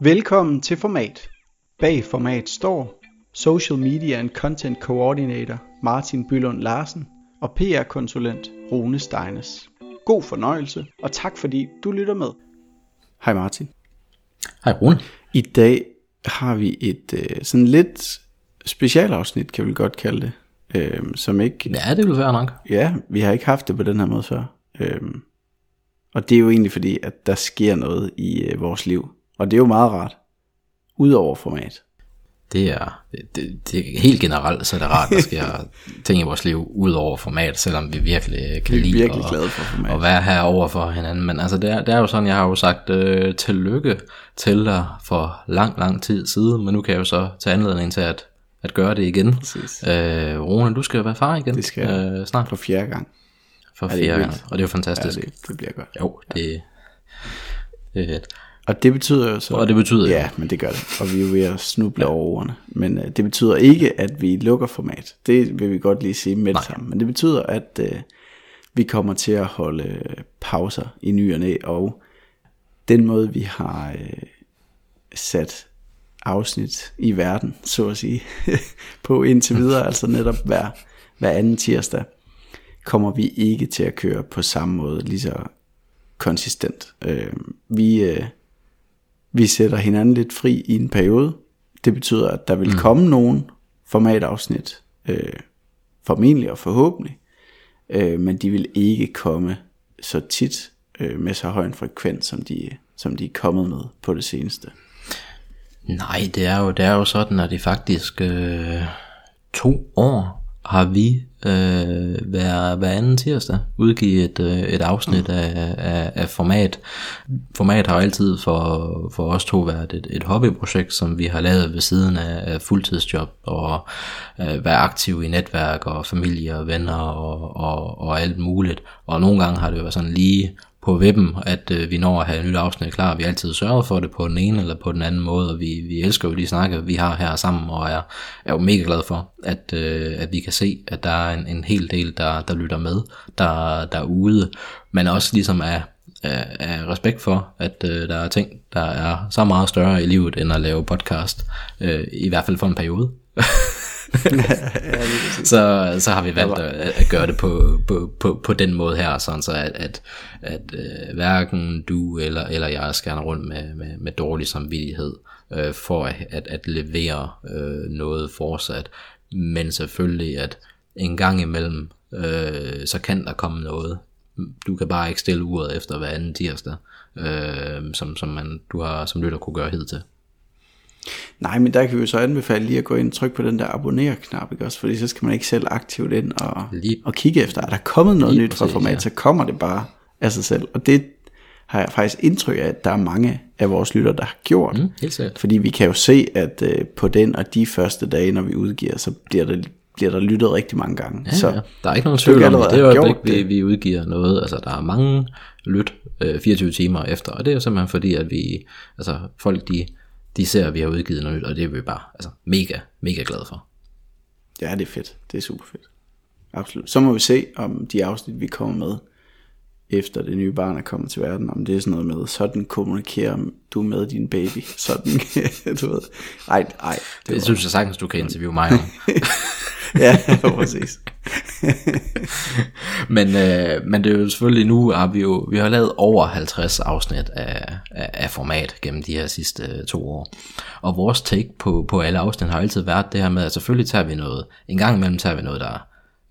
Velkommen til Format. Bag Format står Social Media and Content Coordinator Martin Bylund Larsen og PR-konsulent Rune Steines. God fornøjelse, og tak fordi du lytter med. Hej Martin. Hej Rune. I dag har vi et øh, sådan lidt specialafsnit, kan vi godt kalde det. Øh, som ikke... Ja, det vil være nok. Ja, vi har ikke haft det på den her måde før. Øh, og det er jo egentlig fordi, at der sker noget i øh, vores liv. Og det er jo meget rart. Udover format. Det er, det, det er helt generelt, så er det rart, der sker ting i vores liv ud over format, selvom vi virkelig kan Vi lide virkelig at, glade for format. at være her over for hinanden. Men altså, det er, det er jo sådan, jeg har jo sagt øh, tillykke til dig for lang, lang tid siden, men nu kan jeg jo så tage anledning til at, at gøre det igen. Præcis. Øh, Rune, du skal jo være far igen. Det skal øh, snart For fjerde gang. for er fjerde gang, og det er jo Ja, fantastisk. det, det bliver godt. Jo, det, det er fedt. Og det betyder jo så... Og det betyder Ja, men det gør det. Og vi er jo ved at snuble ja. over ordene. Men uh, det betyder ikke, at vi lukker format. Det vil vi godt lige sige med det samme. Men det betyder, at uh, vi kommer til at holde øh, pauser i ny og den måde, vi har uh, sat afsnit i verden, så at sige, på indtil videre, altså netop hver, hver anden tirsdag, kommer vi ikke til at køre på samme måde, lige så konsistent. Øh, vi, øh, vi sætter hinanden lidt fri i en periode. Det betyder, at der vil mm. komme nogle formatafsnit, øh, formentlig og forhåbentlig, øh, men de vil ikke komme så tit øh, med så høj en frekvens, som de, som de er kommet med på det seneste. Nej, det er jo, det er jo sådan, at det faktisk øh, to år har vi øh, hver, hver anden tirsdag udgivet et, øh, et afsnit af, af, af format. Format har altid for, for os to været et, et hobbyprojekt, som vi har lavet ved siden af, af fuldtidsjob og øh, være aktiv i netværk og familie og venner og, og, og alt muligt. Og nogle gange har det jo været sådan lige på webben, at øh, vi når at have et nyt afsnit klar. Vi har altid sørget for det på den ene eller på den anden måde, og vi, vi elsker jo de snakke, vi har her sammen, og er, er jo mega glad for, at, øh, at vi kan se, at der er en, en hel del, der, der lytter med, der, derude, men også ligesom er, af, af respekt for, at øh, der er ting, der er så meget større i livet, end at lave podcast, øh, i hvert fald for en periode. så, så har vi valgt at, at gøre det på, på, på, på den måde her, sådan så at, at, at øh, hverken du eller, eller jeg skal rende rundt med, med, med dårlig samvittighed øh, for at, at, levere øh, noget fortsat. Men selvfølgelig, at en gang imellem, øh, så kan der komme noget. Du kan bare ikke stille uret efter hver anden tirsdag, øh, som, som, man, du har som lytter kunne gøre hidtil. Nej, men der kan vi jo så anbefale lige at gå ind og trykke på den der abonner-knap, ikke også? Fordi så skal man ikke selv aktivt ind og, Lige- og kigge efter, er der kommet noget nyt fra format, ja. så kommer det bare af sig selv. Og det har jeg faktisk indtryk af, at der er mange af vores lytter, der har gjort. Mm, helt sikkert. Fordi vi kan jo se, at øh, på den og de første dage, når vi udgiver, så bliver, det, bliver der lyttet rigtig mange gange. Ja, så ja. Der er ikke nogen tvivl om, at det øjeblik, vi, vi udgiver noget, altså der er mange lyt øh, 24 timer efter, og det er jo simpelthen fordi, at vi, altså folk de, de ser, vi har udgivet noget nyt, og det er vi bare altså, mega, mega glade for. Ja, det er fedt. Det er super fedt. Absolut. Så må vi se, om de afsnit, vi kommer med, efter det nye barn er kommet til verden, om det er sådan noget med, sådan kommunikerer du med din baby. Sådan, du ved. Ej, ej. Det, Det det synes jeg sagtens, du kan interviewe mig om. ja, præcis. men, øh, men det er jo selvfølgelig nu, har vi jo vi har lavet over 50 afsnit af, af, af format gennem de her sidste øh, to år. Og vores take på, på alle afsnit har altid været det her med, at selvfølgelig tager vi noget, en gang imellem tager vi noget, der er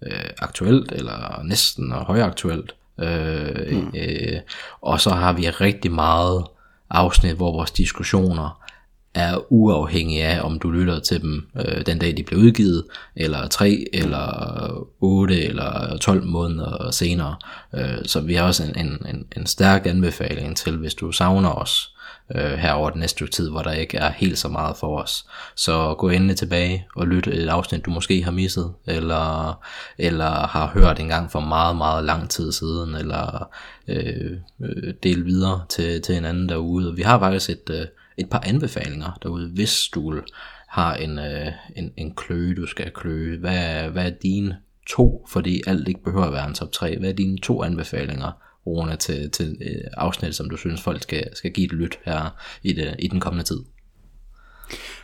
øh, aktuelt, eller næsten og højaktuelt. Øh, mm. øh, og så har vi rigtig meget afsnit, hvor vores diskussioner er uafhængige af, om du lytter til dem øh, den dag, de bliver udgivet, eller 3, eller 8, eller 12 måneder senere. Øh, så vi har også en, en, en, en stærk anbefaling til, hvis du savner os øh, her over den næste tid, hvor der ikke er helt så meget for os. Så gå endelig tilbage og lyt et afsnit, du måske har misset, eller, eller har hørt en gang for meget, meget lang tid siden, eller øh, øh, del videre til, til en anden derude. Vi har faktisk et, øh, et par anbefalinger derude, hvis du har en, øh, en, en kløe, du skal kløe. Hvad, er- hvad er dine to, fordi alt ikke behøver at være en top 3, hvad er dine to anbefalinger, Rune, til, til øh, afsnit, som du synes, folk skal, skal give et lyt her i, det, i den kommende tid?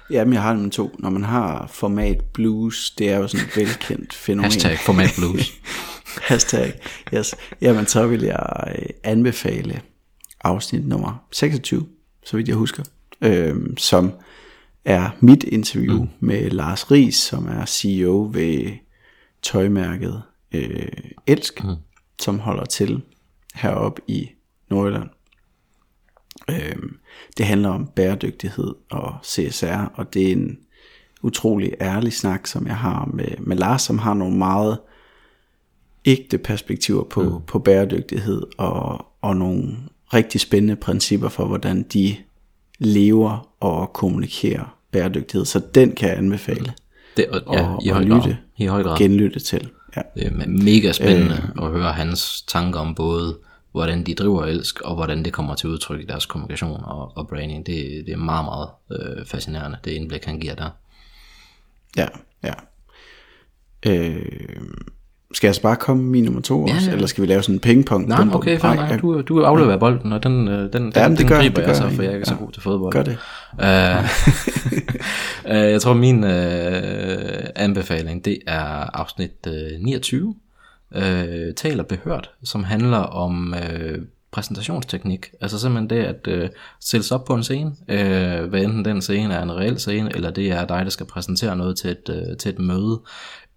Jamen, jeg har dem to. Når man har format blues, det er jo sådan et velkendt fænomen. Hashtag format blues. Hashtag, yes. Jamen, så vil jeg øh, anbefale afsnit nummer 26, så vidt jeg husker, øh, som er mit interview mm. med Lars Ries, som er CEO ved tøjmærket øh, Elsk, mm. som holder til heroppe i Nordjylland. Øh, det handler om bæredygtighed og CSR, og det er en utrolig ærlig snak, som jeg har med, med Lars, som har nogle meget ægte perspektiver på, mm. på bæredygtighed og, og nogle rigtig spændende principper for, hvordan de lever og kommunikerer bæredygtighed. Så den kan jeg anbefale. Det, og, ja, og, i, høj grad, lytte, i høj grad. genlytte til. Ja. Det er mega spændende øh, at høre hans tanker om både, hvordan de driver elsk, og hvordan det kommer til udtryk i deres kommunikation og, og branding. Det, det er meget, meget øh, fascinerende, det indblik, han giver der. Ja, ja. Øh, skal jeg så bare komme min nummer to ja, også, ja. eller skal vi lave sådan en pingpong? Nej, okay, fair nej, du, du afleverer bolden, og den, øh, den, ja, den, den gør, griber jeg så, for jeg er ikke ja. så god til fodbold. Gør det. Uh, jeg tror, min uh, anbefaling, det er afsnit uh, 29, uh, taler behørt, som handler om uh, præsentationsteknik. Altså simpelthen det at sætte sig op på en scene, uh, hvad enten den scene er en reel scene, eller det er dig, der skal præsentere noget til et, uh, til et møde,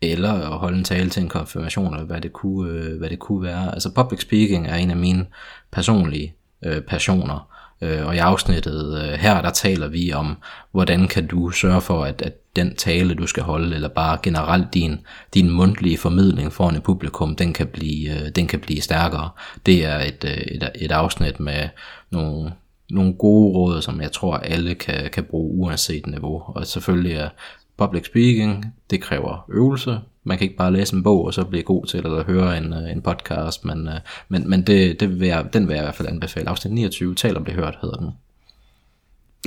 eller at holde en tale til en konfirmation, eller hvad det kunne, øh, hvad det kunne være. Altså public speaking er en af mine personlige øh, passioner, øh, og i afsnittet øh, her, der taler vi om, hvordan kan du sørge for, at, at den tale, du skal holde, eller bare generelt din, din mundtlige formidling foran et publikum, den kan blive, øh, den kan blive stærkere. Det er et, øh, et, et afsnit med nogle, nogle gode råd, som jeg tror alle kan, kan bruge uanset niveau. Og selvfølgelig er public speaking, det kræver øvelse. Man kan ikke bare læse en bog og så blive god til, eller høre en, øh, en podcast, men, øh, men, men det, det vil jeg, den vil jeg i hvert fald anbefale. Afsnit 29, tal om det hørt, hedder den.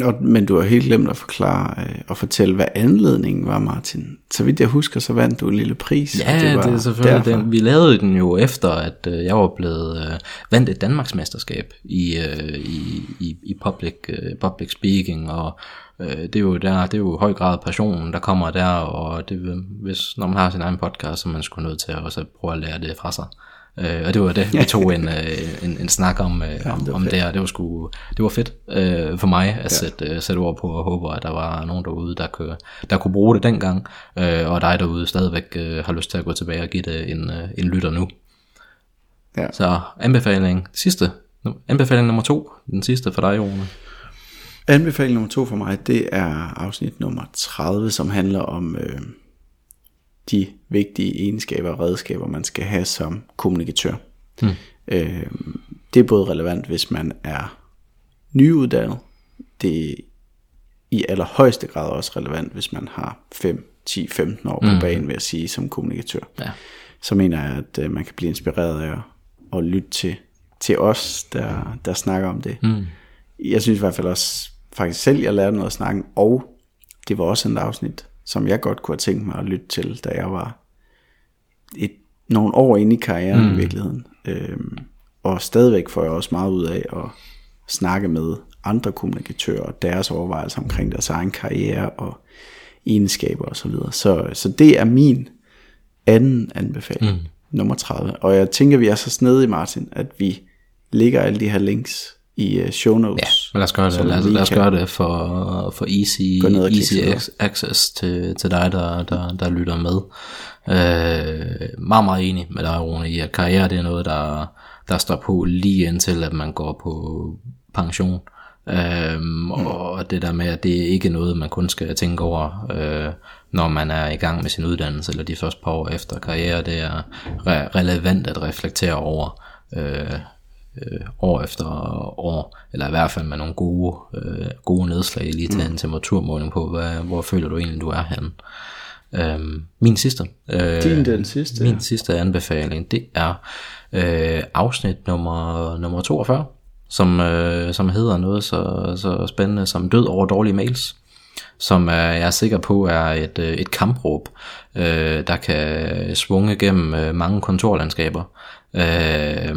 Og, men du har helt glemt at forklare øh, og fortælle, hvad anledningen var, Martin. Så vidt jeg husker, så vandt du en lille pris. Ja, det, var det er selvfølgelig den. Vi lavede den jo efter, at øh, jeg var blevet øh, vandt et Danmarksmesterskab i, øh, i, i, i public, øh, public speaking, og øh, det er jo der, det er jo i høj grad passionen, der kommer der, og det, hvis, når man har sin egen podcast, så er man sgu nødt til at også prøve at lære det fra sig. Øh, og det var det, vi tog en, øh, en, en snak om, øh, ja, det om det, og det var, sgu, det var fedt øh, for mig at ja. sætte, øh, sætte ord på, og håber, at der var nogen derude, der kunne, der kunne bruge det dengang, øh, og dig derude stadigvæk øh, har lyst til at gå tilbage og give det en, øh, en lytter nu. Ja. Så anbefaling, sidste, anbefaling nummer to, den sidste for dig, Rune. Anbefaling nummer to for mig, det er afsnit nummer 30, som handler om øh, de vigtige egenskaber og redskaber, man skal have som kommunikatør. Mm. Øh, det er både relevant, hvis man er nyuddannet. Det er i allerhøjeste grad også relevant, hvis man har 5, 10, 15 år på mm. banen, vil jeg sige, som kommunikatør. Ja. Så mener jeg, at øh, man kan blive inspireret af at, at lytte til, til os, der, der snakker om det. Mm. Jeg synes i hvert fald også, faktisk selv, jeg lærte noget at snakke, og det var også et afsnit, som jeg godt kunne have tænkt mig at lytte til, da jeg var et, nogle år inde i karrieren mm. i virkeligheden. Øhm, og stadigvæk får jeg også meget ud af at snakke med andre kommunikatører og deres overvejelser omkring deres egen karriere og egenskaber osv. Så, videre. så, så det er min anden anbefaling, mm. nummer 30. Og jeg tænker, vi er så snedige, Martin, at vi lægger alle de her links i uh, show notes. Ja, lad os gøre det, lad, lad os gøre det for, for easy, easy access til, til dig, der, der, der lytter med. Uh, meget, meget enig med dig, Rune, i at karriere det er noget, der, der står på lige indtil, at man går på pension. Um, mm. Og det der med, at det ikke er noget, man kun skal tænke over, uh, når man er i gang med sin uddannelse, eller de første par år efter karriere, det er re- relevant at reflektere over, uh, øh, år efter år, eller i hvert fald med nogle gode, øh, gode nedslag lige til mm. en temperaturmåling på, hvad, hvor føler du egentlig, du er henne. Øh, min sidste, øh, Din den sidste, min ja. sidste anbefaling, det er øh, afsnit nummer, nummer 42, som, øh, som hedder noget så, så spændende som Død over dårlige mails som øh, jeg er sikker på er et, øh, et kampråb, øh, der kan svunge gennem øh, mange kontorlandskaber. Øh,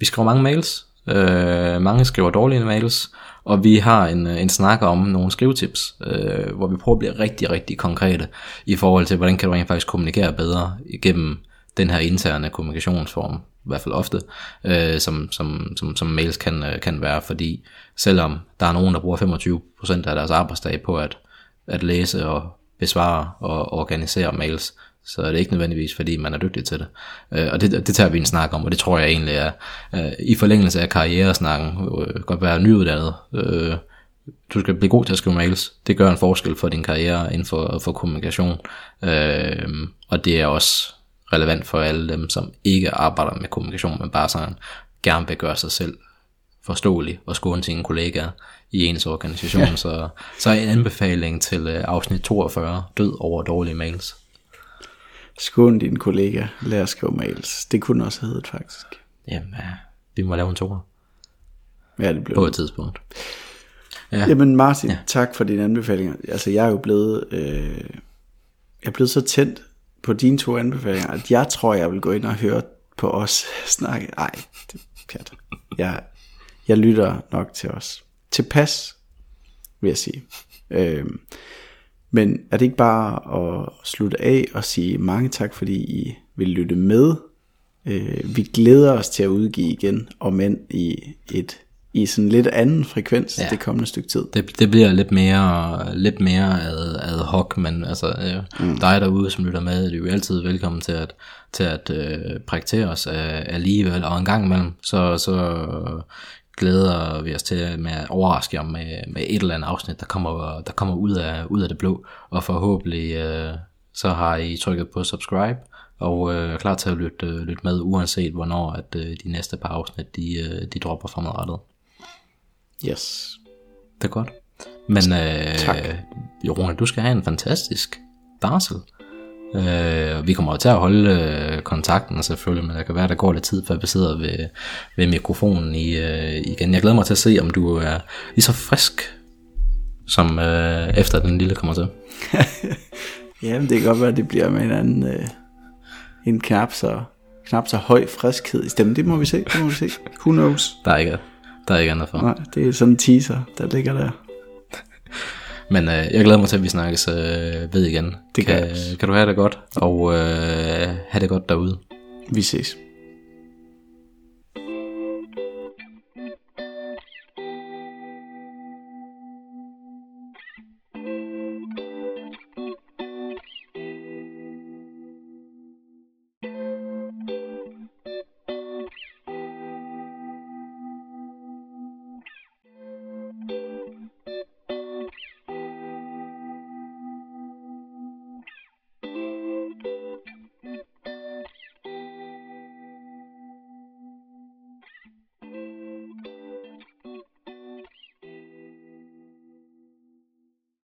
vi skriver mange mails, øh, mange skriver dårlige mails, og vi har en, øh, en snak om nogle skrivetips, øh, hvor vi prøver at blive rigtig, rigtig konkrete i forhold til, hvordan kan du rent faktisk kommunikere bedre igennem den her interne kommunikationsform, i hvert fald ofte, øh, som, som, som, som mails kan, øh, kan være, fordi selvom der er nogen, der bruger 25% af deres arbejdsdag på at, at læse og besvare og organisere mails, så er det ikke nødvendigvis, fordi man er dygtig til det. Øh, og det, det tager vi en snak om, og det tror jeg egentlig er øh, i forlængelse af karrieresnakken, øh, godt være nyuddannet. Øh, du skal blive god til at skrive mails. Det gør en forskel for din karriere inden for, for kommunikation. Øh, og det er også relevant for alle dem, som ikke arbejder med kommunikation, men bare sådan gerne vil gøre sig selv forståelig og skåne sine kollegaer i ens organisation. Ja. Så, så en anbefaling til øh, afsnit 42, død over dårlige mails. Skåne din kollega, lær at skrive mails. Det kunne også hedde faktisk. Jamen, ja, vi må lave en tor. Ja, det blev På et tidspunkt. Ja. Jamen Martin, ja. tak for dine anbefalinger. Altså jeg er jo blevet, øh, jeg er blevet så tændt på dine to anbefalinger, at jeg tror, jeg vil gå ind og høre på os snakke. Ej, det er pjat. Jeg, jeg lytter nok til os. Tilpas, vil jeg sige. Øh, men er det ikke bare at slutte af og sige mange tak, fordi I vil lytte med. Øh, vi glæder os til at udgive igen, og men i et i sådan lidt anden frekvens ja. det kommende stykke tid. Det, det bliver lidt mere, lidt mere ad, ad hoc, men altså øh, mm. dig derude, som lytter med, er jo altid velkommen til at, til at øh, praktisere os af, alligevel, og en gang imellem, så, så glæder vi os til med at overraske jer med, med et eller andet afsnit, der kommer, der kommer ud, af, ud af det blå, og forhåbentlig øh, så har I trykket på subscribe, og øh, er klar til at lytte, øh, lytte med, uanset hvornår at øh, de næste par afsnit, de, øh, de dropper fremadrettet. Yes. Det er godt. Men øh, tak. Jorona, du skal have en fantastisk barsel. Øh, vi kommer til at holde øh, kontakten selvfølgelig, men der kan være, der går lidt tid, før vi sidder ved, ved mikrofonen i, øh, igen. Jeg glæder mig til at se, om du er lige så frisk, som øh, efter den lille kommer til. Jamen, det kan godt være, at det bliver med en anden, øh, en knap så, knap så høj friskhed i stemmen. Det må vi se, det må vi se. Who knows? Der er ikke, der er ikke andet for. Nej, det er sådan en teaser, der ligger der. Men øh, jeg glæder mig til, at vi snakkes øh, ved igen. Det kan, kan, kan du have det godt, og øh, have det godt derude. Vi ses.